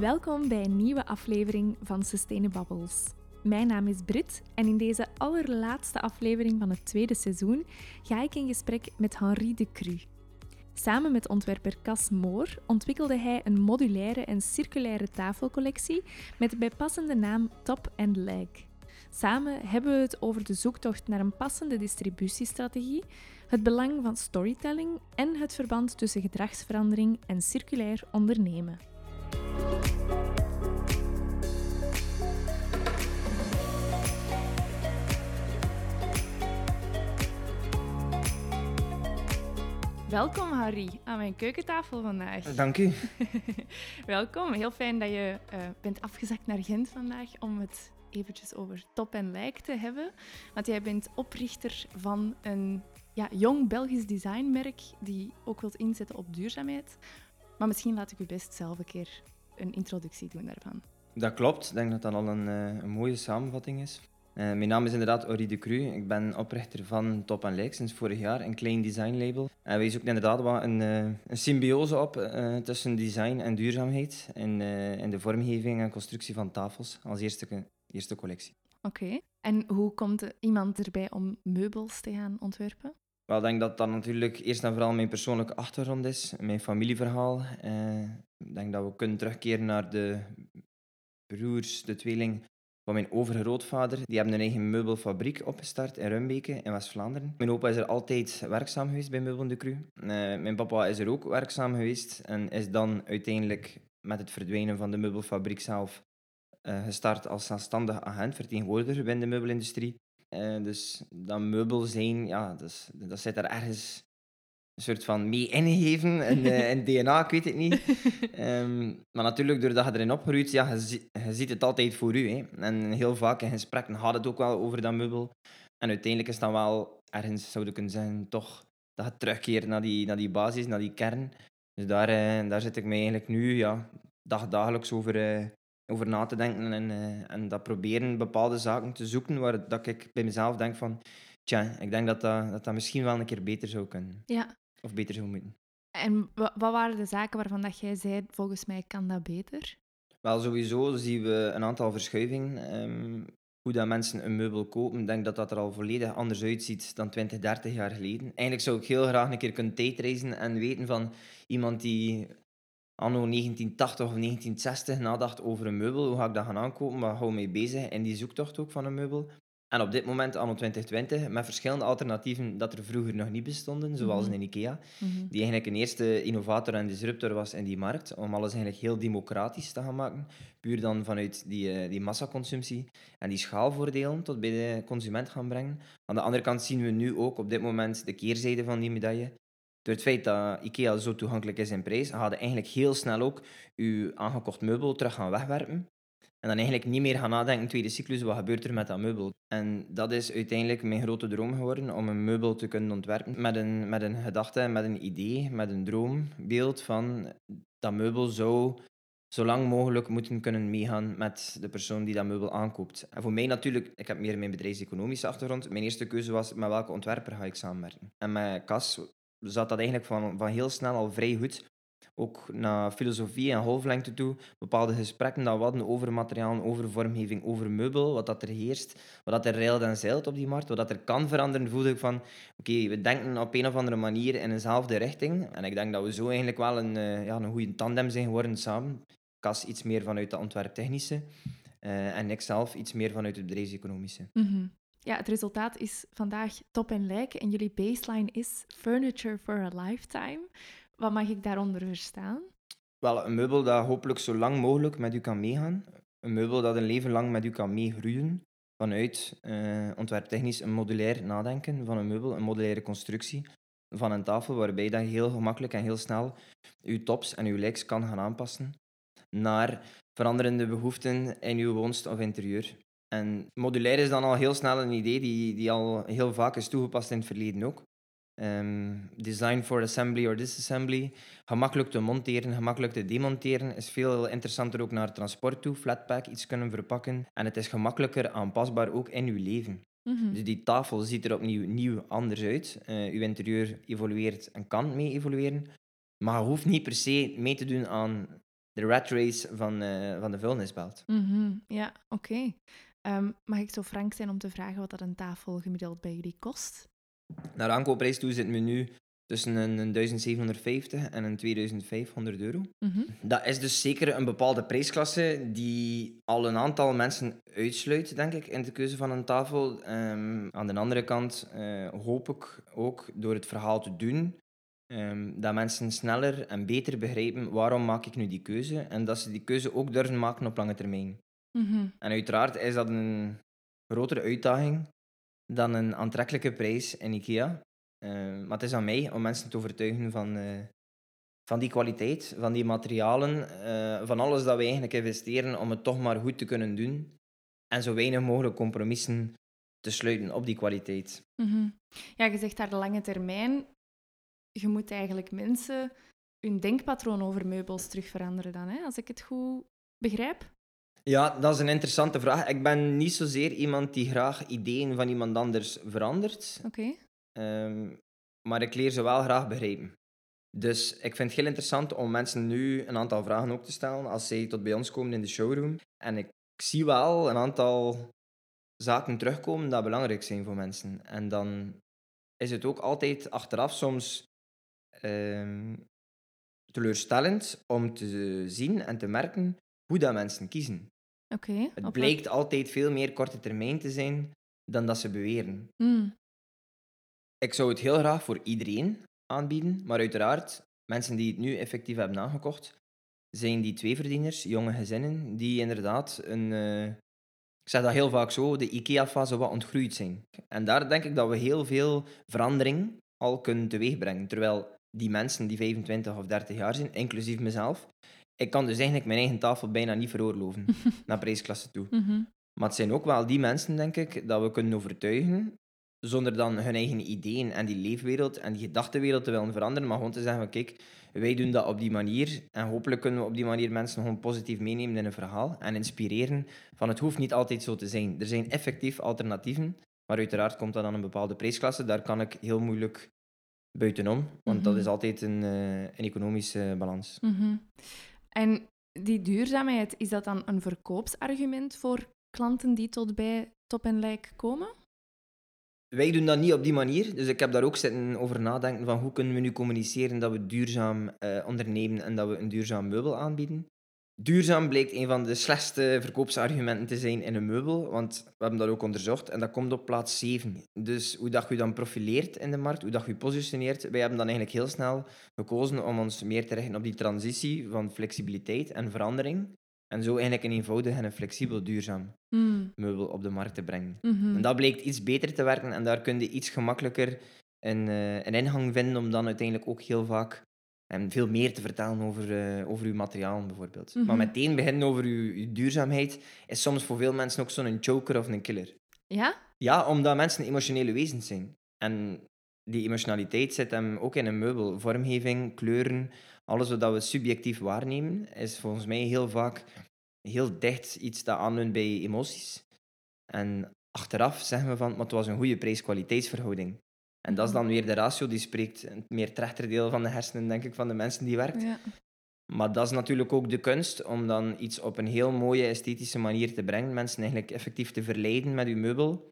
Welkom bij een nieuwe aflevering van Sustainabubbles. Mijn naam is Brit en in deze allerlaatste aflevering van het tweede seizoen ga ik in gesprek met Henri de Cru. Samen met ontwerper Cas Moor ontwikkelde hij een modulaire en circulaire tafelcollectie met de bijpassende naam Top and. Samen hebben we het over de zoektocht naar een passende distributiestrategie, het belang van storytelling en het verband tussen gedragsverandering en circulair ondernemen. Welkom Harry aan mijn keukentafel vandaag. Dank u. Welkom, heel fijn dat je uh, bent afgezakt naar Gent vandaag om het eventjes over top en lijk te hebben. Want jij bent oprichter van een ja, jong Belgisch designmerk die ook wilt inzetten op duurzaamheid. Maar misschien laat ik u best zelf een keer een introductie doen daarvan. Dat klopt. Ik denk dat dat al een, uh, een mooie samenvatting is. Uh, mijn naam is inderdaad Ori de Cru. Ik ben oprichter van Top Lijk sinds vorig jaar, een klein design label. En wij zoeken inderdaad wat een, uh, een symbiose op uh, tussen design en duurzaamheid in, in de vormgeving en constructie van tafels als eerste, eerste collectie. Oké. En hoe komt iemand erbij om meubels te gaan ontwerpen? Wel, ik denk dat dat natuurlijk eerst en vooral mijn persoonlijke achtergrond is, mijn familieverhaal. ik denk dat we kunnen terugkeren naar de broers, de tweeling van mijn overgrootvader. Die hebben een eigen meubelfabriek opgestart in Rumbeke in West-Vlaanderen. Mijn opa is er altijd werkzaam geweest bij Meubel de Cru. Uh, mijn papa is er ook werkzaam geweest en is dan uiteindelijk met het verdwijnen van de meubelfabriek zelf uh, gestart als zelfstandig agent, vertegenwoordiger binnen de meubelindustrie. Uh, dus dat meubel zijn, ja, dus, dat zit er ergens een soort van mee ingegeven in, uh, in DNA, ik weet het niet. Um, maar natuurlijk, doordat je erin opgroeit, ja, je, je ziet het altijd voor u. Hè. En heel vaak in gesprekken gaat het ook wel over dat meubel. En uiteindelijk is dan wel ergens, zou je kunnen zeggen, toch dat je terugkeert naar die, naar die basis, naar die kern. Dus daar, uh, daar zit ik me eigenlijk nu ja, dag, dagelijks over, uh, over na te denken en, uh, en dat proberen bepaalde zaken te zoeken waar dat ik bij mezelf denk van, tja, ik denk dat dat, dat, dat misschien wel een keer beter zou kunnen. Ja, of beter zou moeten. En wat waren de zaken waarvan dat jij zei, volgens mij kan dat beter? Wel, sowieso zien we een aantal verschuivingen. Um, hoe dat mensen een meubel kopen, ik denk dat dat er al volledig anders uitziet dan 20, 30 jaar geleden. Eigenlijk zou ik heel graag een keer kunnen tijdreizen en weten van iemand die anno 1980 of 1960 nadacht over een meubel. Hoe ga ik dat gaan aankopen? Waar hou mee bezig in die zoektocht ook van een meubel? En op dit moment, anno 2020, met verschillende alternatieven dat er vroeger nog niet bestonden, zoals mm in IKEA, mm -hmm. die eigenlijk een eerste innovator en disruptor was in die markt, om alles eigenlijk heel democratisch te gaan maken, puur dan vanuit die, uh, die massaconsumptie en die schaalvoordelen tot bij de consument gaan brengen. Aan de andere kant zien we nu ook op dit moment de keerzijde van die medaille. Door het feit dat IKEA zo toegankelijk is in prijs, gaat je eigenlijk heel snel ook je aangekocht meubel terug gaan wegwerpen. En dan eigenlijk niet meer gaan nadenken, tweede cyclus, wat gebeurt er met dat meubel? En dat is uiteindelijk mijn grote droom geworden, om een meubel te kunnen ontwerpen met een, met een gedachte, met een idee, met een droombeeld van dat meubel zou zo lang mogelijk moeten kunnen meegaan met de persoon die dat meubel aankoopt. En voor mij natuurlijk, ik heb meer mijn bedrijfseconomische achtergrond, mijn eerste keuze was met welke ontwerper ga ik samenwerken. En met Cas zat dat eigenlijk van, van heel snel al vrij goed ook naar filosofie en golflengte toe, bepaalde gesprekken dat we hadden over materiaal, over vormgeving, over meubel, wat dat er heerst, wat dat er reilt en zeilt op die markt, wat dat er kan veranderen, voelde ik van, oké, we denken op een of andere manier in eenzelfde richting. En ik denk dat we zo eigenlijk wel een, uh, ja, een goede tandem zijn geworden samen. Kas iets meer vanuit de ontwerptechnische uh, en ik zelf iets meer vanuit het bedrijfseconomische. -hmm. Ja, het resultaat is vandaag top en lijk en jullie baseline is Furniture for a Lifetime. Wat mag ik daaronder verstaan? Wel, een meubel dat hopelijk zo lang mogelijk met u kan meegaan. Een meubel dat een leven lang met u kan meegroeien. Vanuit uh, ontwerptechnisch een modulair nadenken van een meubel, een modulaire constructie van een tafel, waarbij je heel gemakkelijk en heel snel uw tops en uw lijks kan gaan aanpassen naar veranderende behoeften in uw woonst of interieur. En modulair is dan al heel snel een idee die, die al heel vaak is toegepast in het verleden ook. Um, design for assembly or disassembly. Gemakkelijk te monteren, gemakkelijk te demonteren. Is veel interessanter ook naar transport toe. Flatpack, iets kunnen verpakken. En het is gemakkelijker aanpasbaar ook in uw leven. Mm -hmm. Dus die tafel ziet er opnieuw nieuw anders uit. Uh, uw interieur evolueert en kan mee evolueren. Maar je hoeft niet per se mee te doen aan de rat race van, eh, van de vuilnisbelt. Mhm, Ja, oké. Ehm, mag ik zo frank zijn om te vragen wat dat een tafel gemiddeld bij jullie kost? Naar aankoopprijs toe zit het menu tussen een, een 1750 en een 2500 euro. Mhm, Dat is dus zeker een bepaalde prijsklasse die al een aantal mensen uitsluit, denk ik, in de keuze van een tafel. Ehm, aan de andere kant eh, hoop ik ook door het verhaal te doen ehm, dat mensen sneller en beter begrijpen waarom maak ik nu die keuze en dat ze die keuze ook durven maken op lange termijn. Mhm, En uiteraard is dat een grotere uitdaging dan een aantrekkelijke prijs in IKEA. Eh, maar het is aan mij om mensen te overtuigen van, eh, van die kwaliteit, van die materialen, eh, van alles dat we eigenlijk investeren om het toch maar goed te kunnen doen. En zo weinig mogelijk compromissen te sluiten op die kwaliteit. mhm. Ja, je zegt daar de lange termijn. Je moet eigenlijk mensen hun denkpatroon over meubels terug veranderen dan, hè? als ik het goed begrijp. Ja, dat is een interessante vraag. Ik ben niet zozeer iemand die graag ideeën van iemand anders verandert. Oké. Ehm, maar ik leer ze wel graag begrijpen. Dus ik vind het heel interessant om mensen nu een aantal vragen ook te stellen als zij tot bij ons komen in de showroom. En ik zie wel een aantal zaken terugkomen dat belangrijk zijn voor mensen. En dan is het ook altijd achteraf soms ehm, teleurstellend om te zien en te merken hoe dat mensen kiezen. Oké. Het wat- blijkt altijd veel meer korte termijn te zijn dan dat ze beweren. Mm, Ik zou het heel graag voor iedereen aanbieden, maar uiteraard, mensen die het nu effectief hebben aangekocht, zijn die tweeverdieners, jonge gezinnen, die inderdaad een, eh, ik zeg dat heel vaak zo, de IKEA-fase wat ontgroeid zijn. En daar denk ik dat we heel veel verandering al kunnen teweegbrengen. Terwijl die mensen die 25 of 30 jaar zijn, inclusief mezelf, ik kan dus eigenlijk mijn eigen tafel bijna niet veroorloven naar prijsklasse toe. mhm, Maar het zijn ook wel die mensen, denk ik, dat we kunnen overtuigen, zonder dan hun eigen ideeën en die leefwereld en die gedachtenwereld te willen veranderen, maar gewoon te zeggen, van, kijk, wij doen dat op die manier en hopelijk kunnen we op die manier mensen gewoon positief meenemen in een verhaal en inspireren van het hoeft niet altijd zo te zijn. Er zijn effectief alternatieven, maar uiteraard komt dat aan een bepaalde prijsklasse. Daar kan ik heel moeilijk buitenom, want dat Mhm. is altijd een, eh, een economische balans. mhm. En die duurzaamheid, is dat dan een verkoopsargument voor klanten die tot bij Top en Lijk komen? Wij doen dat niet op die manier. Dus ik heb daar ook zitten over nadenken van hoe kunnen we nu communiceren dat we duurzaam eh, ondernemen en dat we een duurzaam meubel aanbieden. Duurzaam blijkt een van de slechtste verkoopsargumenten te zijn in een meubel, want we hebben dat ook onderzocht en dat komt op plaats 7. Dus hoe dat je dan profileert in de markt, hoe dat je positioneert, wij hebben dan eigenlijk heel snel gekozen om ons meer te richten op die transitie van flexibiliteit en verandering en zo eigenlijk een eenvoudig en een flexibel duurzaam Mm, meubel op de markt te brengen. mhm. En dat blijkt iets beter te werken en daar kun je iets gemakkelijker een, eh, een ingang vinden om dan uiteindelijk ook heel vaak en veel meer te vertellen over, eh, over uw materiaal bijvoorbeeld. Mhm. Maar meteen beginnen over uw, uw duurzaamheid is soms voor veel mensen ook zo'n choker of een killer. Ja? Ja, omdat mensen emotionele wezens zijn. En die emotionaliteit zit hem ook in een meubel. Vormgeving, kleuren, alles wat we subjectief waarnemen, is volgens mij heel vaak heel dicht iets dat aanleunt bij emoties. En achteraf zeggen we van, maar het was een goede prijs-kwaliteitsverhouding. En dat is dan weer de ratio die spreekt, het meer trechterdeel van de hersenen, denk ik, van de mensen die werkt. Ja. Maar dat is natuurlijk ook de kunst, om dan iets op een heel mooie, esthetische manier te brengen. Mensen eigenlijk effectief te verleiden met uw meubel.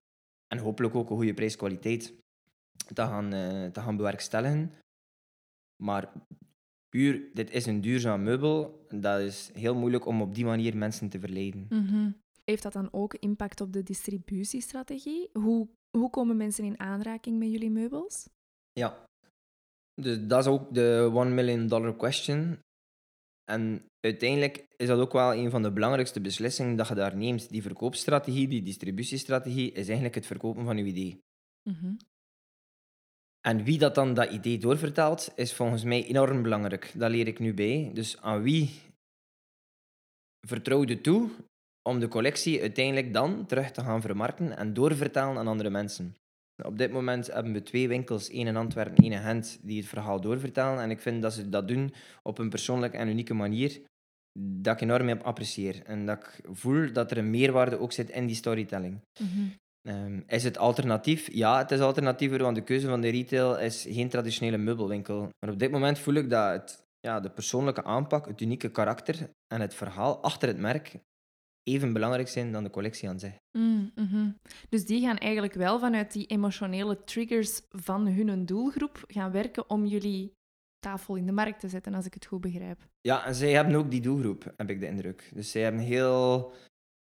En hopelijk ook een goede prijskwaliteit te gaan, eh, te gaan bewerkstelligen. Maar puur, dit is een duurzaam meubel. Dat is heel moeilijk om op die manier mensen te verleiden. Mhm. Heeft dat dan ook impact op de distributiestrategie? Hoe, hoe komen mensen in aanraking met jullie meubels? Ja. Dus dat is ook de one million dollar question. En uiteindelijk is dat ook wel een van de belangrijkste beslissingen dat je daar neemt. Die verkoopstrategie, die distributiestrategie, is eigenlijk het verkopen van je idee. Mhm. En wie dat dan dat idee doorvertelt, is volgens mij enorm belangrijk. Dat leer ik nu bij. Dus aan wie vertrouw je toe om de collectie uiteindelijk dan terug te gaan vermarkten en doorvertalen aan andere mensen? Op dit moment hebben we twee winkels, één in Antwerpen, één in Gent, die het verhaal doorvertalen. En ik vind dat ze dat doen op een persoonlijke en unieke manier, dat ik enorm heb apprecieer. En dat ik voel dat er een meerwaarde ook zit in die storytelling. Mhm. Ehm, is het alternatief? Ja, het is alternatiever, want de keuze van de retail is geen traditionele meubelwinkel. Maar op dit moment voel ik dat het ja, de persoonlijke aanpak, het unieke karakter en het verhaal achter het merk even belangrijk zijn dan de collectie aan zich. Mm, mhm. Dus die gaan eigenlijk wel vanuit die emotionele triggers van hun doelgroep gaan werken om jullie tafel in de markt te zetten, als ik het goed begrijp. Ja, en zij hebben ook die doelgroep, heb ik de indruk. Dus zij hebben heel,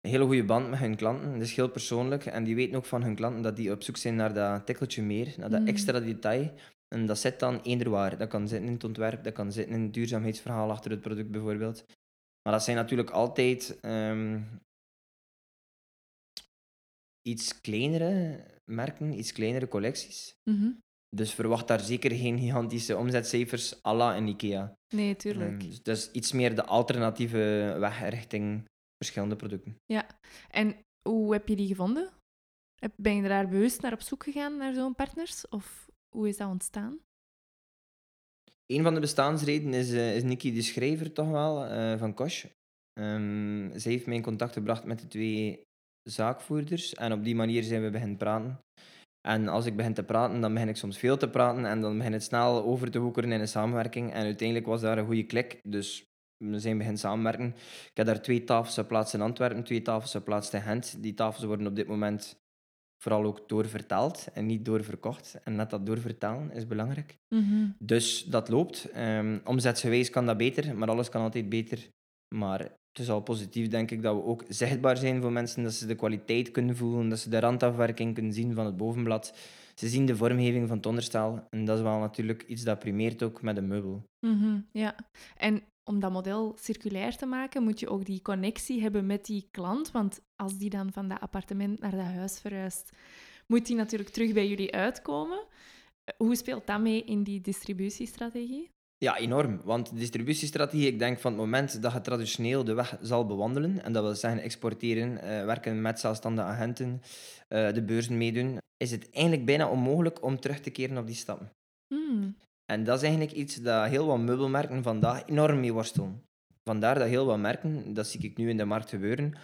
een hele goede band met hun klanten. Dat is heel persoonlijk. En die weten ook van hun klanten dat die op zoek zijn naar dat tikkeltje meer, naar dat Mm. extra detail. En dat zit dan eender waar. Dat kan zitten in het ontwerp, dat kan zitten in het duurzaamheidsverhaal achter het product bijvoorbeeld. Maar dat zijn natuurlijk altijd ehm, iets kleinere merken, iets kleinere collecties. Mhm. Dus verwacht daar zeker geen gigantische omzetcijfers à la een IKEA. Nee, tuurlijk. Ehm, dus iets meer de alternatieve weg richting verschillende producten. En hoe heb je die gevonden? Ben je daar bewust naar op zoek gegaan, naar zo'n partners? Of hoe is dat ontstaan? Een van de bestaansredenen is, eh, is Nikki de Schrijver toch wel, eh, van Kosh. Ehm, zij heeft mij in contact gebracht met de twee zaakvoerders en op die manier zijn we beginnen praten. En als ik begin te praten, dan begin ik soms veel te praten en dan begin het snel over te hoekeren in een samenwerking. En uiteindelijk was daar een goede klik, dus we zijn beginnen samenwerken. Ik heb daar twee tafels geplaatst in Antwerpen, twee tafels geplaatst in Gent. Die tafels worden op dit moment vooral ook doorvertaald en niet doorverkocht. En net dat doorvertalen is belangrijk. Mhm. Dus dat loopt. Ehm omzetsgewijs kan dat beter, maar alles kan altijd beter. Maar het is al positief, denk ik, dat we ook zichtbaar zijn voor mensen, dat ze de kwaliteit kunnen voelen, dat ze de randafwerking kunnen zien van het bovenblad. Ze zien de vormgeving van het onderstel. En dat is wel natuurlijk iets dat primeert ook met een meubel. Mhm, ja, en om dat model circulair te maken, moet je ook die connectie hebben met die klant. Want als die dan van dat appartement naar dat huis verhuist, moet die natuurlijk terug bij jullie uitkomen. Eh, Hoe speelt dat mee in die distributiestrategie? Ja, enorm. Want de distributiestrategie, ik denk van het moment dat je traditioneel de weg zal bewandelen, en dat wil zeggen exporteren, eh, werken met zelfstandige agenten, eh, de beurzen meedoen, is het eigenlijk bijna onmogelijk om terug te keren op die stappen. Hmm, En dat is eigenlijk iets dat heel wat meubelmerken vandaag enorm mee worstelen. Vandaar dat heel wat merken, dat zie ik nu in de markt gebeuren,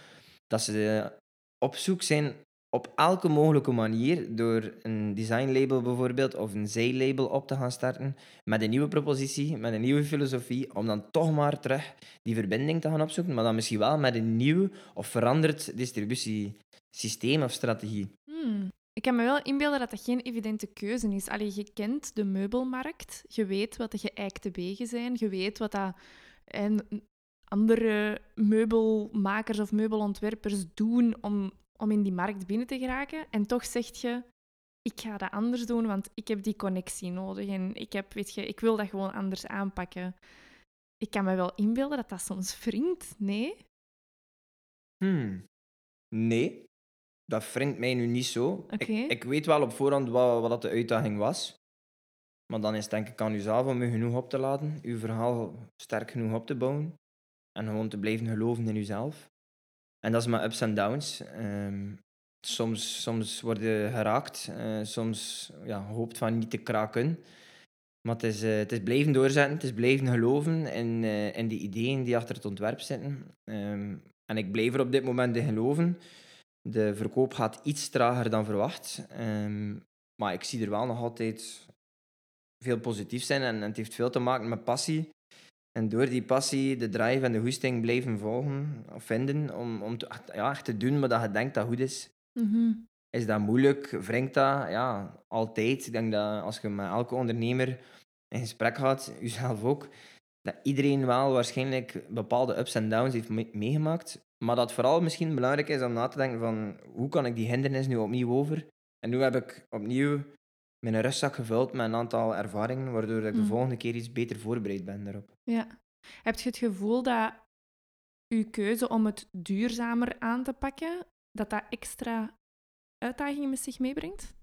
dat ze op zoek zijn op elke mogelijke manier door een designlabel bijvoorbeeld of een zijlabel op te gaan starten met een nieuwe propositie, met een nieuwe filosofie, om dan toch maar terug die verbinding te gaan opzoeken, maar dan misschien wel met een nieuw of veranderd distributiesysteem of strategie. hmm. Ik kan me wel inbeelden dat dat geen evidente keuze is. Allee, je kent de meubelmarkt, je weet wat de geëikte wegen zijn, je weet wat dat, en andere meubelmakers of meubelontwerpers doen om, om in die markt binnen te geraken. En toch zeg je, ik ga dat anders doen, want ik heb die connectie nodig en ik, heb, weet je, ik wil dat gewoon anders aanpakken. Ik kan me wel inbeelden dat dat soms wringt, nee? Hmm. Nee, dat wringt mij nu niet zo. Ik, ik weet wel op voorhand wat, wat dat de uitdaging was. Maar dan is het denk ik aan uzelf om u genoeg op te laden, uw verhaal sterk genoeg op te bouwen. En gewoon te blijven geloven in uzelf. En dat is met ups en downs. Ehm, soms, soms word je geraakt, eh, soms ja, hoopt van niet te kraken. Maar het is, eh, het is blijven doorzetten, het is blijven geloven in, eh, in die ideeën die achter het ontwerp zitten. Ehm, en ik blijf er op dit moment in geloven. De verkoop gaat iets trager dan verwacht. Ehm, maar ik zie er wel nog altijd veel positief zijn. En, het heeft veel te maken met passie. En door die passie, de drive en de goesting blijven volgen of vinden om, om te, ja, echt te doen wat je denkt dat goed is. Mhm. Is dat moeilijk? Wringt dat? Ja, altijd. Ik denk dat als je met elke ondernemer in gesprek gaat, jezelf ook, dat iedereen wel waarschijnlijk bepaalde ups en downs heeft me- meegemaakt. Maar dat vooral misschien belangrijk is om na te denken van hoe kan ik die hindernis nu opnieuw over? En nu heb ik opnieuw mijn rustzak gevuld met een aantal ervaringen, waardoor ik de Mm. volgende keer iets beter voorbereid ben daarop. Ja. Heb je het gevoel dat uw keuze om het duurzamer aan te pakken, dat dat extra uitdagingen met zich meebrengt?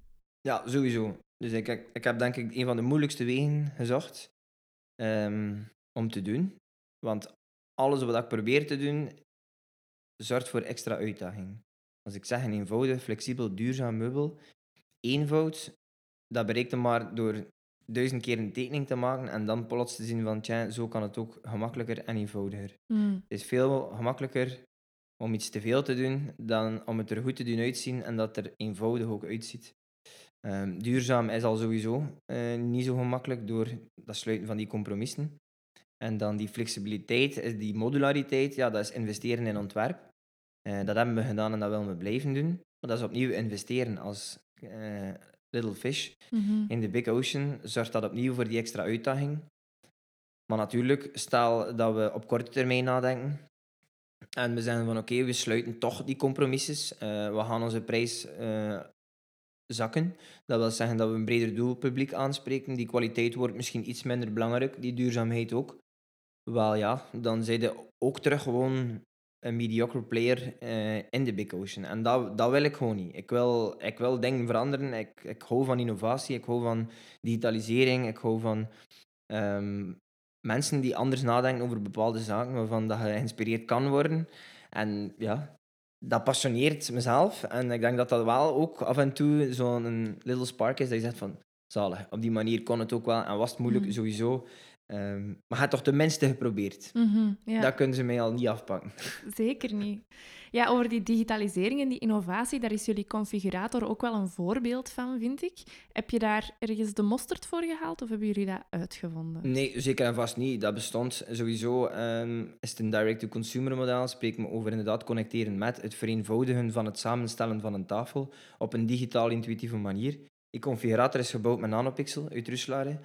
Ja, sowieso. Dus ik, ik, ik heb denk ik een van de moeilijkste wegen gezocht ehm, om te doen. Want alles wat ik probeer te doen, zorgt voor extra uitdaging. Als ik zeg een eenvoudig, flexibel, duurzaam meubel, eenvoud, dat bereikt maar door duizend keer een tekening te maken en dan plots te zien van, tja, zo kan het ook gemakkelijker en eenvoudiger. Hmm. Het is veel gemakkelijker om iets te veel te doen dan om het er goed te doen uitzien en dat het er eenvoudig ook uitziet. Ehm, duurzaam is al sowieso eh, niet zo gemakkelijk door dat sluiten van die compromissen. En dan die flexibiliteit, is die modulariteit, ja, dat is investeren in ontwerp. Eh, dat hebben we gedaan en dat willen we blijven doen. Maar dat is opnieuw investeren als eh, Little Fish Mhm. in de Big Ocean. Zorgt dat opnieuw voor die extra uitdaging. Maar natuurlijk, stel dat we op korte termijn nadenken. En we zeggen van oké, we sluiten toch die compromissen. Eh, we gaan onze prijs eh, zakken. Dat wil zeggen dat we een breder doelpubliek aanspreken. Die kwaliteit wordt misschien iets minder belangrijk, die duurzaamheid ook. Wel ja, dan zijn je ook terug gewoon een mediocre player eh, in de Big Ocean. En dat, dat wil ik gewoon niet. Ik wil, ik wil dingen veranderen. Ik, ik hou van innovatie, ik hou van digitalisering, ik hou van ehm, mensen die anders nadenken over bepaalde zaken, waarvan dat geïnspireerd kan worden. En ja, dat passioneert mezelf. En ik denk dat dat wel ook af en toe zo'n little spark is, dat je zegt van, zalig, op die manier kon het ook wel. En was het moeilijk, Mhm. sowieso. Ehm, maar hebt toch tenminste geprobeerd. Mhm, ja. Dat kunnen ze mij al niet afpakken. Zeker niet. Ja, over die digitalisering en die innovatie, daar is jullie configurator ook wel een voorbeeld van, vind ik. Heb je daar ergens de mosterd voor gehaald of hebben jullie dat uitgevonden? Nee, zeker en vast niet. Dat bestond sowieso. ehm, is het een direct-to-consumer model. Spreek me over inderdaad connecteren met het vereenvoudigen van het samenstellen van een tafel op een digitaal intuïtieve manier. Die configurator is gebouwd met Nanopixel uit.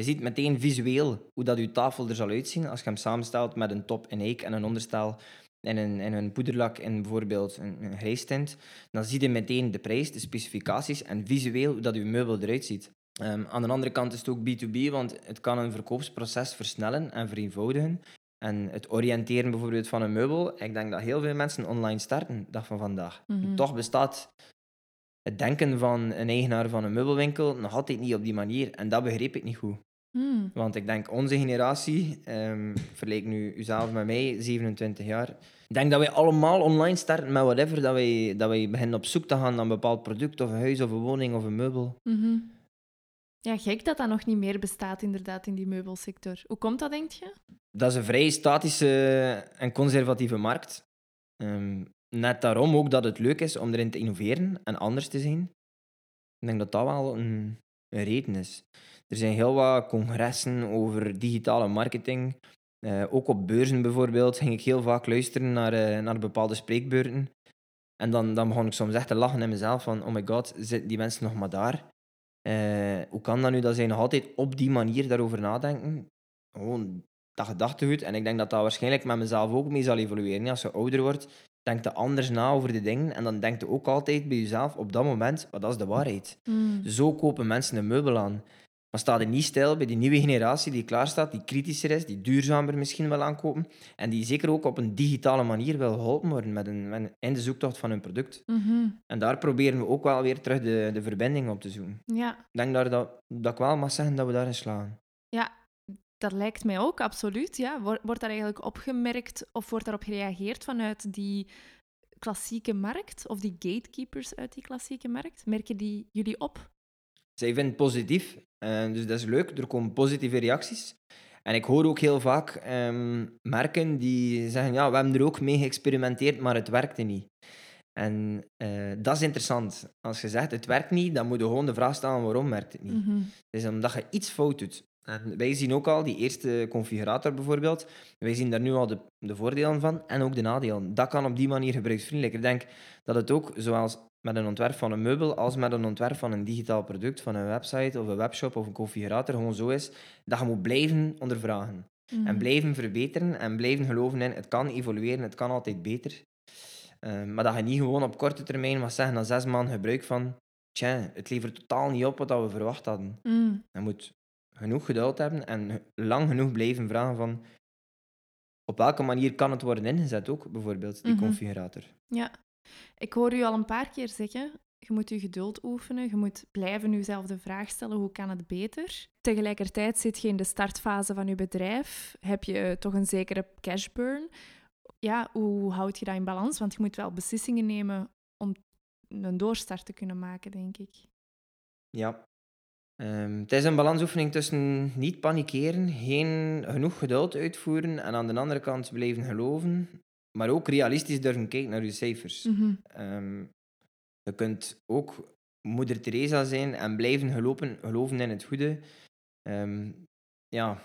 Je ziet meteen visueel hoe dat je tafel er zal uitzien als je hem samenstelt met een top in eik en een onderstel in een, een poederlak in bijvoorbeeld een, een. Dan zie je meteen de prijs, de specificaties en visueel hoe dat je meubel eruit ziet. Ehm, aan de andere kant is het ook B2B, want het kan een verkoopsproces versnellen en vereenvoudigen. En het oriënteren bijvoorbeeld van een meubel, ik denk dat heel veel mensen online starten, dag van vandaag. Mhm. Toch bestaat het denken van een eigenaar van een meubelwinkel nog altijd niet op die manier. En dat begreep ik niet goed. Hmm. Want ik denk, onze generatie, ehm vergelijk nu uzelf met mij, 27 jaar. Ik denk dat wij allemaal online starten met whatever, dat wij, dat wij beginnen op zoek te gaan naar een bepaald product, of een huis, of een woning, of een meubel. Mhm. Ja, gek dat dat nog niet meer bestaat inderdaad in die meubelsector. Hoe komt dat, denk je? Dat is een vrij statische en conservatieve markt. Ehm, net daarom ook dat het leuk is om erin te innoveren en anders te zijn. Ik denk dat dat wel een, een reden is. Er zijn heel wat congressen over digitale marketing. Eh, ook op beurzen bijvoorbeeld ging ik heel vaak luisteren naar, eh, naar bepaalde spreekbeurten. En dan, dan begon ik soms echt te lachen in mezelf van, oh my god, zitten die mensen nog maar daar? Eh, hoe kan dat nu dat zij nog altijd op die manier daarover nadenken? Gewoon dat gedachtegoed. En ik denk dat dat waarschijnlijk met mezelf ook mee zal evolueren. Als je ouder wordt, denk je anders na over de dingen. En dan denk je ook altijd bij jezelf op dat moment, maar dat is de waarheid. Hmm. Zo kopen mensen een meubel aan. Maar sta er niet stil bij die nieuwe generatie die klaar staat, die kritischer is, die duurzamer misschien wil aankopen. En die zeker ook op een digitale manier wil geholpen worden met een, met een, in de zoektocht van hun product. Mhm. En daar proberen we ook wel weer terug de, de verbinding op te zoeken. Ja, Ik denk daar dat, dat ik wel mag zeggen dat we daarin slagen. ja, dat lijkt mij ook, absoluut. Ja. Wor- Wordt daar eigenlijk opgemerkt of wordt daarop gereageerd vanuit die klassieke markt of die gatekeepers uit die klassieke markt? Merken die jullie op? Zij vinden het positief, eh, dus dat is leuk. Er komen positieve reacties. En ik hoor ook heel vaak ehm, merken die zeggen, ja, we hebben er ook mee geëxperimenteerd, maar het werkte niet. En eh, dat is interessant. Als je zegt, het werkt niet, dan moet je gewoon de vraag stellen, waarom werkt het niet? Mhm. Het is omdat je iets fout doet. En wij zien ook al, die eerste configurator bijvoorbeeld, wij zien daar nu al de, de voordelen van en ook de nadelen. Dat kan op die manier gebruiksvriendelijk. Ik denk dat het ook, zoals met een ontwerp van een meubel, als met een ontwerp van een digitaal product, van een website of een webshop of een configurator, gewoon zo is, dat je moet blijven ondervragen. Mhm. En blijven verbeteren en blijven geloven in, het kan evolueren, het kan altijd beter. Eh, maar dat je niet gewoon op korte termijn mag zeggen, na zes maanden gebruik van, tja, het levert totaal niet op wat we verwacht hadden. Mm. Je moet genoeg geduld hebben en lang genoeg blijven vragen van op welke manier kan het worden ingezet ook, bijvoorbeeld, die Mhm. configurator. Ja, ik hoor u al een paar keer zeggen, je moet je geduld oefenen, je moet blijven jezelf de vraag stellen, hoe kan het beter? Tegelijkertijd zit je in de startfase van je bedrijf, heb je toch een zekere cash burn. Ja, hoe houd je dat in balans? Want je moet wel beslissingen nemen om een doorstart te kunnen maken, denk ik. Ja. Ehm, het is een balansoefening tussen niet panikeren, geen genoeg geduld uitvoeren en aan de andere kant blijven geloven, maar ook realistisch durven kijken naar je cijfers. Mhm. Ehm, je kunt ook moeder Teresa zijn en blijven gelopen, geloven in het goede. Ehm, ja,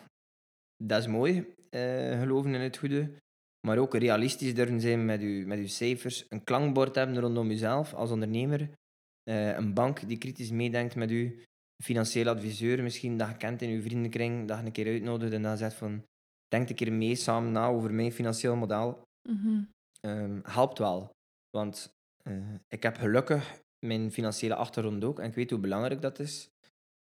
dat is mooi, eh, geloven in het goede. Maar ook realistisch durven zijn met je, met uw cijfers. Een klankbord hebben rondom jezelf als ondernemer. Eh, een bank die kritisch meedenkt met u. Financieel adviseur misschien dat je kent in uw vriendenkring. Dat je een keer uitnodigt en dan zegt van... Denk een keer mee samen na over mijn financieel model. Mhm. Ehm, helpt wel. Want eh, ik heb gelukkig mijn financiële achtergrond ook. En ik weet hoe belangrijk dat is.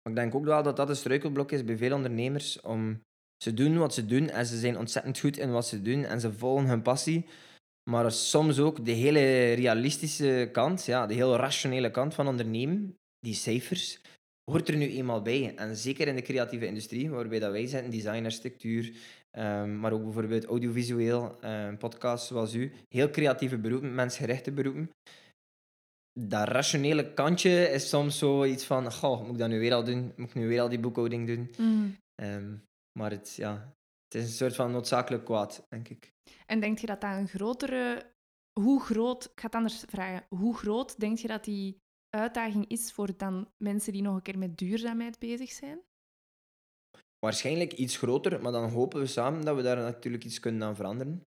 Maar ik denk ook wel dat dat een struikelblok is bij veel ondernemers. Om, ze doen wat ze doen en ze zijn ontzettend goed in wat ze doen. En ze volgen hun passie. Maar soms ook de hele realistische kant, ja, de heel rationele kant van ondernemen, die cijfers, hoort er nu eenmaal bij. En zeker in de creatieve industrie, waarbij dat wij zitten, designer, structuur, ehm, maar ook bijvoorbeeld audiovisueel, um, podcasts zoals u, heel creatieve beroepen, mensgerichte beroepen. Dat rationele kantje is soms zoiets van, goh, moet ik dat nu weer al doen? Moet ik nu weer al die boekhouding doen? Mhm. Ehm, maar het, ja, het is een soort van noodzakelijk kwaad, denk ik. En denk je dat dat een grotere... Hoe groot... Ik ga het anders vragen. Hoe groot denk je dat die uitdaging is voor dan mensen die nog een keer met duurzaamheid bezig zijn? Waarschijnlijk iets groter, maar dan hopen we samen dat we daar natuurlijk iets kunnen aan veranderen.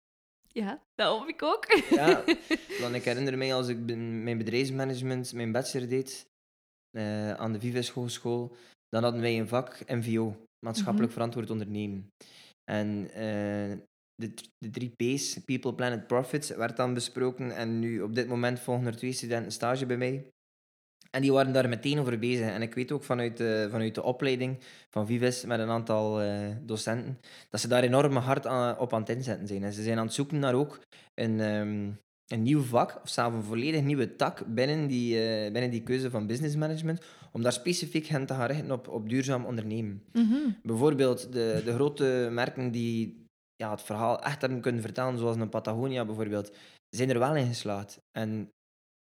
Ja, dat hoop ik ook. Ja, want ik herinner mij als ik mijn bedrijfsmanagement, mijn bachelor deed eh, aan de Vives Hogeschool, dan hadden wij een vak MVO, maatschappelijk Mhm. verantwoord ondernemen. En eh, de, de drie P's, People, Planet, Profits, werd dan besproken. En nu, op dit moment, volgen er twee studenten stage bij mij. En die waren daar meteen over bezig. En ik weet ook vanuit de, vanuit de opleiding van Vives met een aantal eh, docenten, dat ze daar enorm hard aan- op aan het inzetten zijn. En ze zijn aan het zoeken naar ook een, ehm, een nieuw vak, of zelfs een volledig nieuwe tak binnen die, eh, binnen die keuze van business management, om daar specifiek hen te gaan richten op, op duurzaam ondernemen. Mhm. Bijvoorbeeld de, de grote merken die ja, het verhaal echt hebben kunnen vertellen, zoals een Patagonia bijvoorbeeld, zijn er wel in geslaagd. En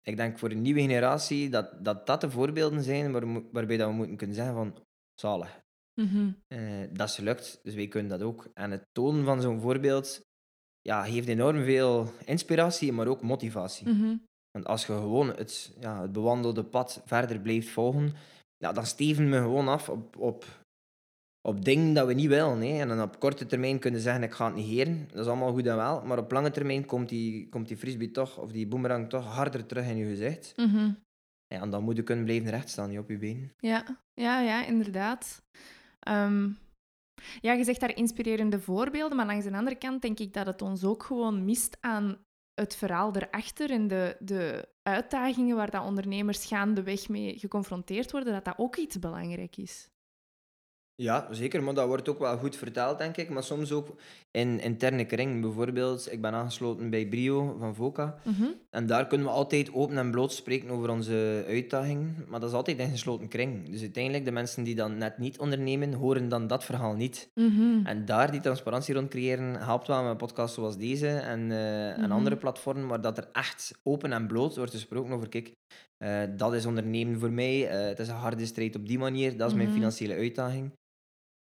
ik denk voor een nieuwe generatie dat dat, dat de voorbeelden zijn waar, waarbij dat we moeten kunnen zeggen van zalig. Eh, dat is gelukt, dus wij kunnen dat ook. En het tonen van zo'n voorbeeld ja, geeft enorm veel inspiratie, maar ook motivatie. Mhm. Want als je gewoon het, ja, het bewandelde pad verder blijft volgen, ja, dan steven we gewoon af op, op, op dingen dat we niet willen. Hè. En dan op korte termijn kunnen zeggen, ik ga het negeren. Dat is allemaal goed en wel. Maar op lange termijn komt die, komt die frisbee toch, of die boomerang toch harder terug in je gezicht. Mhm. Ja, en dan moet je kunnen blijven rechtstaan niet op je been. Ja, ja, ja, inderdaad. Ehm, ja, je zegt daar inspirerende voorbeelden, maar langs de andere kant denk ik dat het ons ook gewoon mist aan het verhaal erachter en de, de uitdagingen waar dat ondernemers gaandeweg mee geconfronteerd worden, dat dat ook iets belangrijk is. Ja, zeker, maar dat wordt ook wel goed verteld, denk ik. Maar soms ook in interne kring. Bijvoorbeeld, ik ben aangesloten bij Brio van Voca. Mhm. En daar kunnen we altijd open en bloot spreken over onze uitdagingen. Maar dat is altijd in gesloten kring. Dus uiteindelijk, de mensen die dan net niet ondernemen, horen dan dat verhaal niet. Mhm. En daar die transparantie rond creëren, helpt wel met een podcast zoals deze en, en Mhm. andere platformen, waar dat er echt open en bloot wordt gesproken over, kijk, eh, dat is ondernemen voor mij, eh, het is een harde strijd op die manier, dat is mijn financiële uitdaging.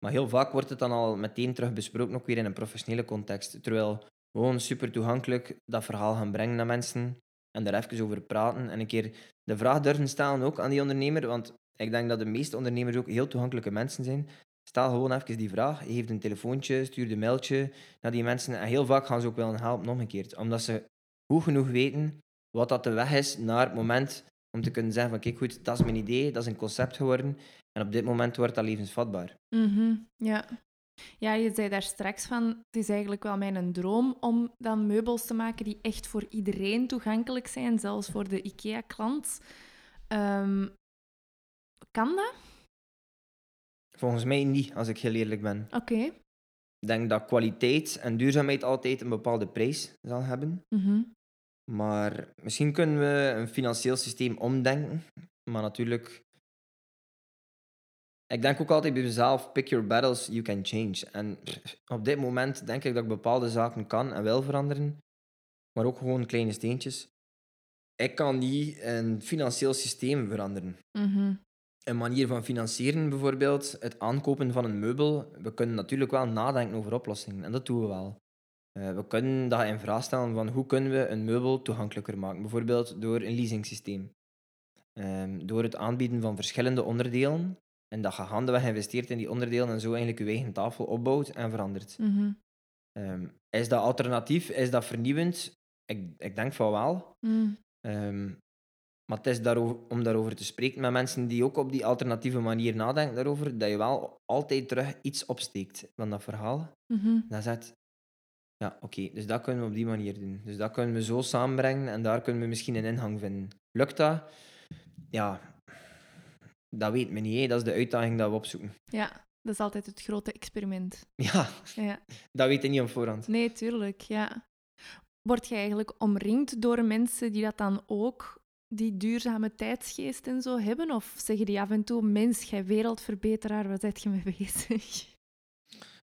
Maar heel vaak wordt het dan al meteen terug besproken, ook weer in een professionele context. Terwijl gewoon super toegankelijk dat verhaal gaan brengen naar mensen en daar even over praten en een keer de vraag durven stellen ook aan die ondernemer, want ik denk dat de meeste ondernemers ook heel toegankelijke mensen zijn. Stel gewoon even die vraag, geef een telefoontje, stuur een mailtje naar die mensen en heel vaak gaan ze ook wel helpen omgekeerd, omdat ze goed genoeg weten wat dat de weg is naar het moment om te kunnen zeggen van kijk goed, dat is mijn idee, dat is een concept geworden en op dit moment wordt dat levensvatbaar. Mhm, Ja. Ja, je zei daar straks van, het is eigenlijk wel mijn droom om dan meubels te maken die echt voor iedereen toegankelijk zijn, zelfs voor de IKEA-klant. Ehm, kan dat? Volgens mij niet, als ik heel eerlijk ben. Oké. Ik denk dat kwaliteit en duurzaamheid altijd een bepaalde prijs zal hebben. Mhm. Maar misschien kunnen we een financieel systeem omdenken. Maar natuurlijk, ik denk ook altijd bij mezelf: pick your battles, you can change. En op dit moment denk ik dat ik bepaalde zaken kan en wil veranderen, maar ook gewoon kleine steentjes. Ik kan niet een financieel systeem veranderen. Mhm. Een manier van financieren, bijvoorbeeld, het aankopen van een meubel. We kunnen natuurlijk wel nadenken over oplossingen en dat doen we wel. Eh, we kunnen dat in vraag stellen van hoe kunnen we een meubel toegankelijker maken. Bijvoorbeeld door een leasingsysteem. Ehm, door het aanbieden van verschillende onderdelen En dat je handenweg investeert in die onderdelen en zo eigenlijk je eigen tafel opbouwt en verandert. Mhm. Ehm, is dat alternatief? Is dat vernieuwend? Ik, ik denk van wel. Mm. Ehm, maar het is daarover, om daarover te spreken met mensen die ook op die alternatieve manier nadenken daarover, dat je wel altijd terug iets opsteekt van dat verhaal. Mhm. Dan zegt, ja, oké, dus dat kunnen we op die manier doen. Dus dat kunnen we zo samenbrengen en daar kunnen we misschien een ingang vinden. Lukt dat? Ja, dat weet men niet. hè. Dat is de uitdaging dat we opzoeken. Ja, dat is altijd het grote experiment. Ja, Ja. dat weet je niet op voorhand. Nee, tuurlijk, ja. Word je eigenlijk omringd door mensen die dat dan ook, die duurzame tijdsgeest en zo hebben? Of zeggen die af en toe, mens, jij wereldverbeteraar, waar zit je mee bezig?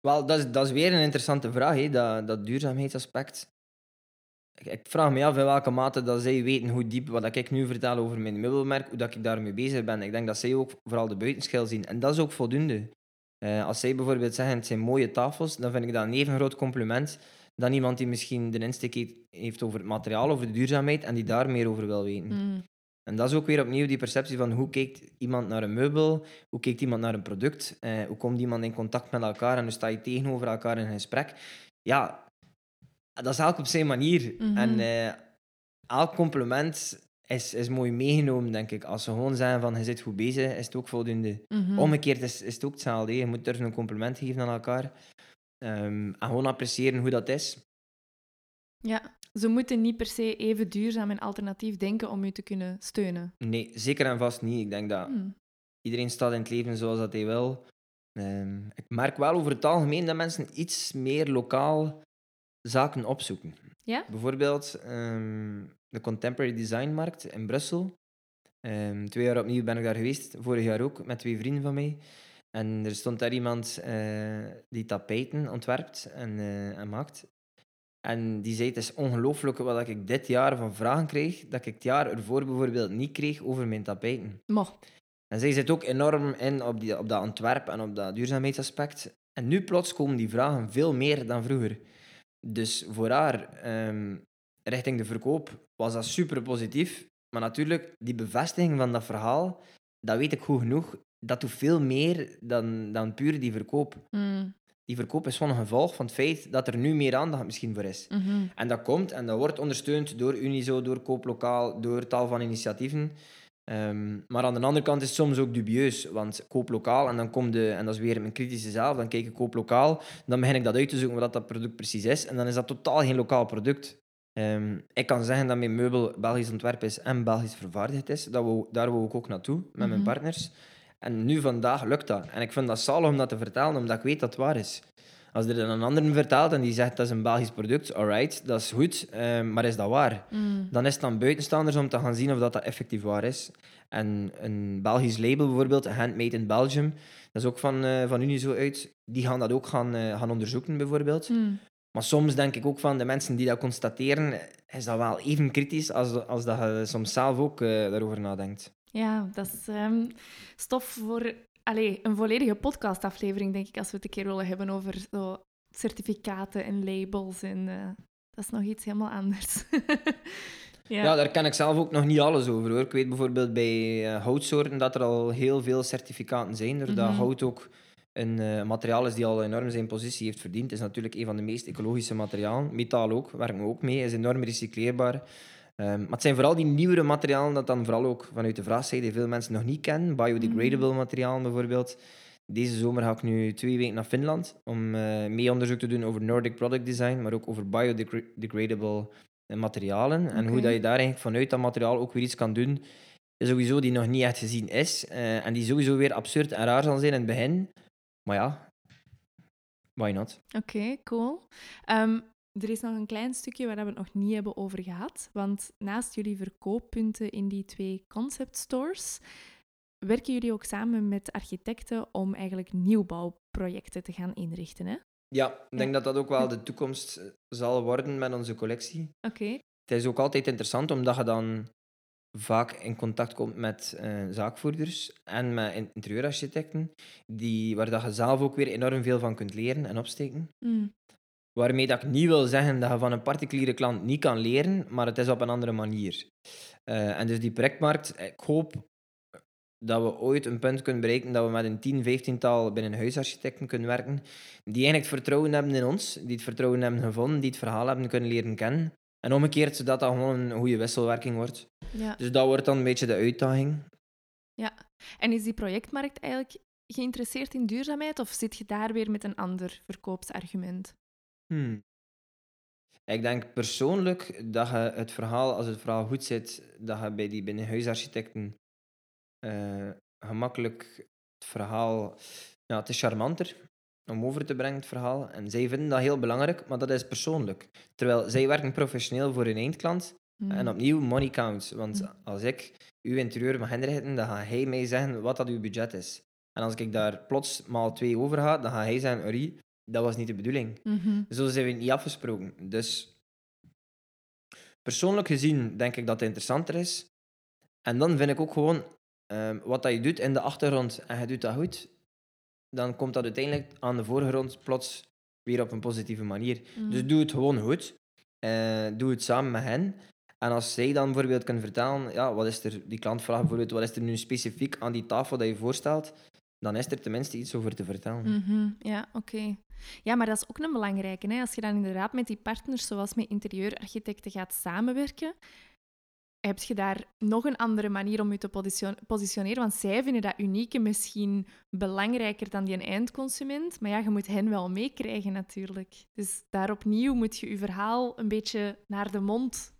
Wel, dat is, dat is weer een interessante vraag, hè, dat, dat duurzaamheidsaspect. Ik, vraag me af in welke mate dat zij weten hoe diep wat ik nu vertel over mijn meubelmerk, hoe dat ik daarmee bezig ben. Ik denk dat zij ook vooral de buitenschil zien. En dat is ook voldoende. Eh, als zij bijvoorbeeld zeggen, het zijn mooie tafels, dan vind ik dat een even groot compliment dan iemand die misschien de insteek heeft over het materiaal, over de duurzaamheid, en die daar meer over wil weten. Mm. En dat is ook weer opnieuw die perceptie van hoe kijkt iemand naar een meubel, hoe kijkt iemand naar een product, eh, hoe komt iemand in contact met elkaar en hoe sta je tegenover elkaar in een gesprek. Ja, dat is elk op zijn manier. Mhm. En eh, elk compliment is, is mooi meegenomen, denk ik. Als ze gewoon zeggen van je zit goed bezig, is het ook voldoende. Mhm. Omgekeerd is, is het ook hetzelfde. hè. Je moet durven een compliment geven aan elkaar. Ehm, en gewoon appreciëren hoe dat is. Ja, ze moeten niet per se even duurzaam en alternatief denken om u te kunnen steunen. Nee, zeker en vast niet. Ik denk dat Mm. Iedereen staat in het leven zoals dat hij wil. Ehm, ik merk wel over het algemeen dat mensen iets meer lokaal zaken opzoeken. Ja? Bijvoorbeeld ehm, de Contemporary Design Markt in Brussel. Ehm, twee jaar opnieuw ben ik daar geweest, vorig jaar ook, met twee vrienden van mij. En er stond daar iemand eh, die tapijten ontwerpt en, eh, en maakt. En die zei, het is ongelooflijk wat ik dit jaar van vragen kreeg, dat ik het jaar ervoor bijvoorbeeld niet kreeg over mijn tapijten. Mo. En zij zit ook enorm in op, die, op dat ontwerp en op dat duurzaamheidsaspect. En nu plots komen die vragen veel meer dan vroeger. Dus voor haar, ehm, richting de verkoop, was dat super positief. Maar natuurlijk, die bevestiging van dat verhaal, dat weet ik goed genoeg, dat doet veel meer dan, dan puur die verkoop. Mm. Die verkoop is gewoon een gevolg van het feit dat er nu meer aandacht misschien voor is. Mhm. En dat komt en dat wordt ondersteund door Unizo, door Kooplokaal, door tal van initiatieven. Ehm, maar aan de andere kant is het soms ook dubieus, want koop lokaal en dan komt de, en dat is weer mijn kritische zelf, dan kijk ik koop lokaal, dan begin ik dat uit te zoeken wat dat product precies is en dan is dat totaal geen lokaal product. Ehm, ik kan zeggen dat mijn meubel Belgisch ontwerp is en Belgisch vervaardigd is, dat we, daar wil ik ook naartoe met mijn Mhm. partners. En nu vandaag lukt dat. En ik vind dat zalig om dat te vertellen, omdat ik weet dat het waar is. Als er dan een ander vertelt en die zegt dat is een Belgisch product, alright, dat is goed, ehm, maar is dat waar? Mm. Dan is het aan buitenstaanders om te gaan zien of dat, dat effectief waar is. En een Belgisch label bijvoorbeeld, Handmade in Belgium, dat is ook van, eh van Unizo uit, die gaan dat ook gaan, eh, gaan onderzoeken bijvoorbeeld. Mm. Maar soms denk ik ook van de mensen die dat constateren, is dat wel even kritisch als, als dat je soms zelf ook eh, daarover nadenkt. Ja, dat is ehm, stof voor allee, een volledige podcastaflevering, denk ik, als we het een keer willen hebben over zo certificaten en labels. En, eh, dat is nog iets helemaal anders. ja. Ja. daar ken ik zelf ook nog niet alles over hoor. Ik weet bijvoorbeeld bij eh, houtsoorten dat er al heel veel certificaten zijn, doordat Mhm. hout ook een eh, materiaal is die al enorm zijn positie heeft verdiend. Het is natuurlijk een van de meest ecologische materialen. Metaal ook, werken we ook mee, is enorm recycleerbaar. Ehm, maar het zijn vooral die nieuwere materialen dat dan vooral ook vanuit de vraagzijde veel mensen nog niet kennen. Biodegradable materialen bijvoorbeeld. Deze zomer ga ik nu twee weken naar Finland om eh, mee onderzoek te doen over Nordic product design, maar ook over biodegradable eh, materialen. En hoe dat je daar eigenlijk vanuit dat materiaal ook weer iets kan doen, is sowieso die nog niet echt gezien is. eh, en die sowieso weer absurd en raar zal zijn in het begin. Maar ja, why not? Oké, cool. Ehm, er is nog een klein stukje waar we het nog niet hebben over gehad. Want naast jullie verkooppunten in die twee concept stores, werken jullie ook samen met architecten om eigenlijk nieuwbouwprojecten te gaan inrichten. Hè? Ja, ik denk dat dat ook wel de toekomst zal worden met onze collectie. Oké. Het is ook altijd interessant omdat je dan vaak in contact komt met eh, zaakvoerders en met in- interieurarchitecten, die, waar dat je zelf ook weer enorm veel van kunt leren en opsteken. Mm. Waarmee dat ik niet wil zeggen dat je van een particuliere klant niet kan leren, maar het is op een andere manier. Eh, en dus die projectmarkt, ik hoop dat we ooit een punt kunnen bereiken dat we met een 10, 15-tal binnen huisarchitecten kunnen werken, die eigenlijk vertrouwen hebben in ons, die het vertrouwen hebben gevonden, die het verhaal hebben kunnen leren kennen. En omgekeerd, zodat dat gewoon een goede wisselwerking wordt. Ja. Dus dat wordt dan een beetje de uitdaging. ja. En is die projectmarkt eigenlijk geïnteresseerd in duurzaamheid of zit je daar weer met een ander verkoopsargument? Hmm. Ik denk persoonlijk dat je het verhaal, als het verhaal goed zit, dat je bij die binnenhuisarchitecten eh, gemakkelijk het verhaal... Ja, het is charmanter om over te brengen, het verhaal. En zij vinden dat heel belangrijk, maar dat is persoonlijk. Terwijl zij werken professioneel voor hun eindklant. Hmm. En opnieuw, money counts. Want Mm. als ik uw interieur mag inrichten, dan gaat hij mij zeggen wat dat uw budget is. En als ik daar plots maal twee over ga, dan gaat hij zeggen, Ori, dat was niet de bedoeling. Mhm. Zo zijn we niet afgesproken. Dus persoonlijk gezien denk ik dat het interessanter is. En dan vind ik ook gewoon ehm, wat dat je doet in de achtergrond en je doet dat goed, dan komt dat uiteindelijk aan de voorgrond plots weer op een positieve manier. Mm. Dus doe het gewoon goed. Eh, doe het samen met hen. En als zij dan bijvoorbeeld kunnen vertellen, ja, wat is er, die klant vraagt bijvoorbeeld, wat is er nu specifiek aan die tafel dat je voorstelt, dan is er tenminste iets over te vertellen. Mhm, Ja, oké. Ja, maar dat is ook een belangrijke. Hè? Als je dan inderdaad met die partners, zoals met interieurarchitecten, gaat samenwerken, heb je daar nog een andere manier om je te position- positioneren. Want zij vinden dat unieke misschien belangrijker dan die eindconsument. Maar ja, je moet hen wel meekrijgen natuurlijk. Dus daar opnieuw moet je je verhaal een beetje naar de mond.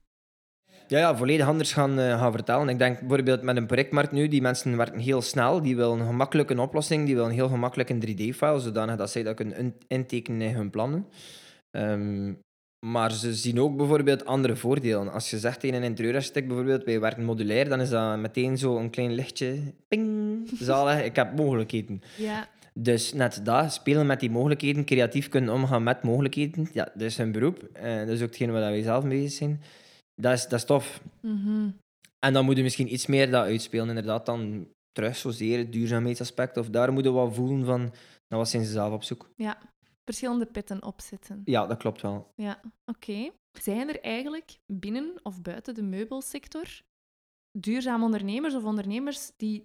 Ja, ja, volledig anders gaan, eh, gaan vertellen. Ik denk bijvoorbeeld met een projectmarkt nu, die mensen werken heel snel, die willen een gemakkelijke oplossing, die willen heel gemakkelijk een 3D-file, zodanig dat zij dat kunnen in- intekenen in hun plannen. Ehm, maar ze zien ook bijvoorbeeld andere voordelen. Als je zegt tegen een interieurarchitect bijvoorbeeld, wij werken modulair, dan is dat meteen zo een klein lichtje. Ping, zalig, ik heb mogelijkheden. Ja, Dus net dat, spelen met die mogelijkheden, creatief kunnen omgaan met mogelijkheden, ja, dat is hun beroep. Eh, dat is ook hetgeen waar wij zelf mee bezig zijn. Dat is, dat is tof. mhm. En dan moet je misschien iets meer dat uitspelen, inderdaad, dan terug zozeer het duurzaamheidsaspect. Of daar moeten we wat voelen van, nou, wat zijn ze zelf op zoek? ja. verschillende petten opzetten. Ja, dat klopt wel. Ja, oké. Zijn er eigenlijk binnen of buiten de meubelsector duurzame ondernemers of ondernemers die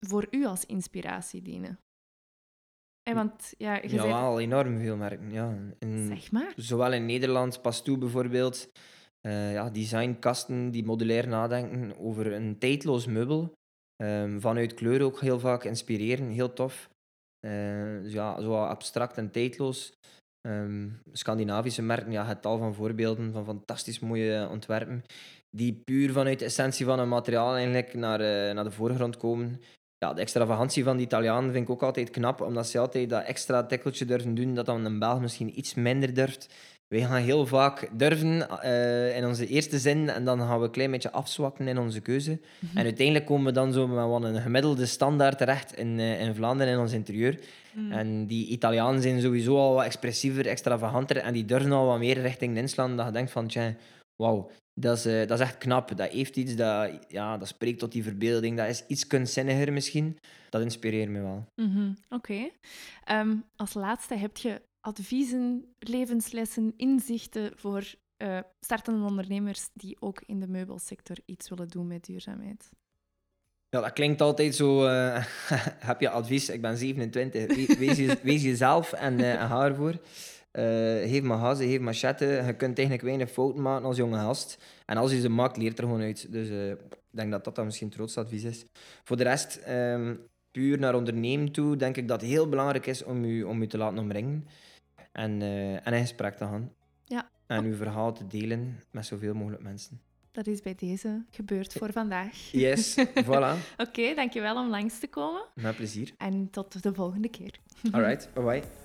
voor u als inspiratie dienen? En want, ja, je Ja, zei... wel enorm veel merken. Ja. In, Zeg maar. zowel in Nederland, Pastoe bijvoorbeeld, eh, ja, designkasten die modulair nadenken over een tijdloos meubel. Ehm, vanuit kleur ook heel vaak inspireren, heel tof. Eh, dus ja, zo abstract en tijdloos. Ehm, Scandinavische merken, ja, het tal van voorbeelden van fantastisch mooie ontwerpen, die puur vanuit de essentie van een materiaal eigenlijk naar, eh, naar de voorgrond komen. Ja, de extravagantie van de Italianen vind ik ook altijd knap, omdat ze altijd dat extra tikkeltje durven doen, dat dan een Belg misschien iets minder durft. Wij gaan heel vaak durven eh, in onze eerste zin en dan gaan we een klein beetje afzwakken in onze keuze. Mhm. En uiteindelijk komen we dan zo met een gemiddelde standaard terecht in, eh, in Vlaanderen in ons interieur. Mm. En die Italianen zijn sowieso al wat expressiever, extravaganter en die durven al wat meer richting inslaan dat je denkt van, tja, wauw, dat is, eh, dat is echt knap. Dat heeft iets dat, ja, dat spreekt tot die verbeelding. Dat is iets kunstzinniger misschien. Dat inspireert me wel. Mhm, Oké. Ehm, als laatste heb je adviezen, levenslessen, inzichten voor eh, startende ondernemers die ook in de meubelsector iets willen doen met duurzaamheid. Ja, dat klinkt altijd zo. eh, heb je advies? Ik ben 27. We- Wees, je, wees jezelf en, eh, en ga ervoor. Eh geef maar gazen, geef machette. Je kunt eigenlijk weinig fouten maken als jonge gast. En als je ze maakt, leert er gewoon uit. Dus eh, ik denk dat dat dan misschien het advies is. Voor de rest, ehm, puur naar ondernemen toe, denk ik dat het heel belangrijk is om je, om je te laten omringen. En, eh, en in gesprek te gaan. Ja. En uw verhaal te delen met zoveel mogelijk mensen. Dat is bij deze gebeurd voor vandaag. Yes, voilà. Oké, dankjewel om langs te komen Met plezier. en tot de volgende keer. Alright, bye bye.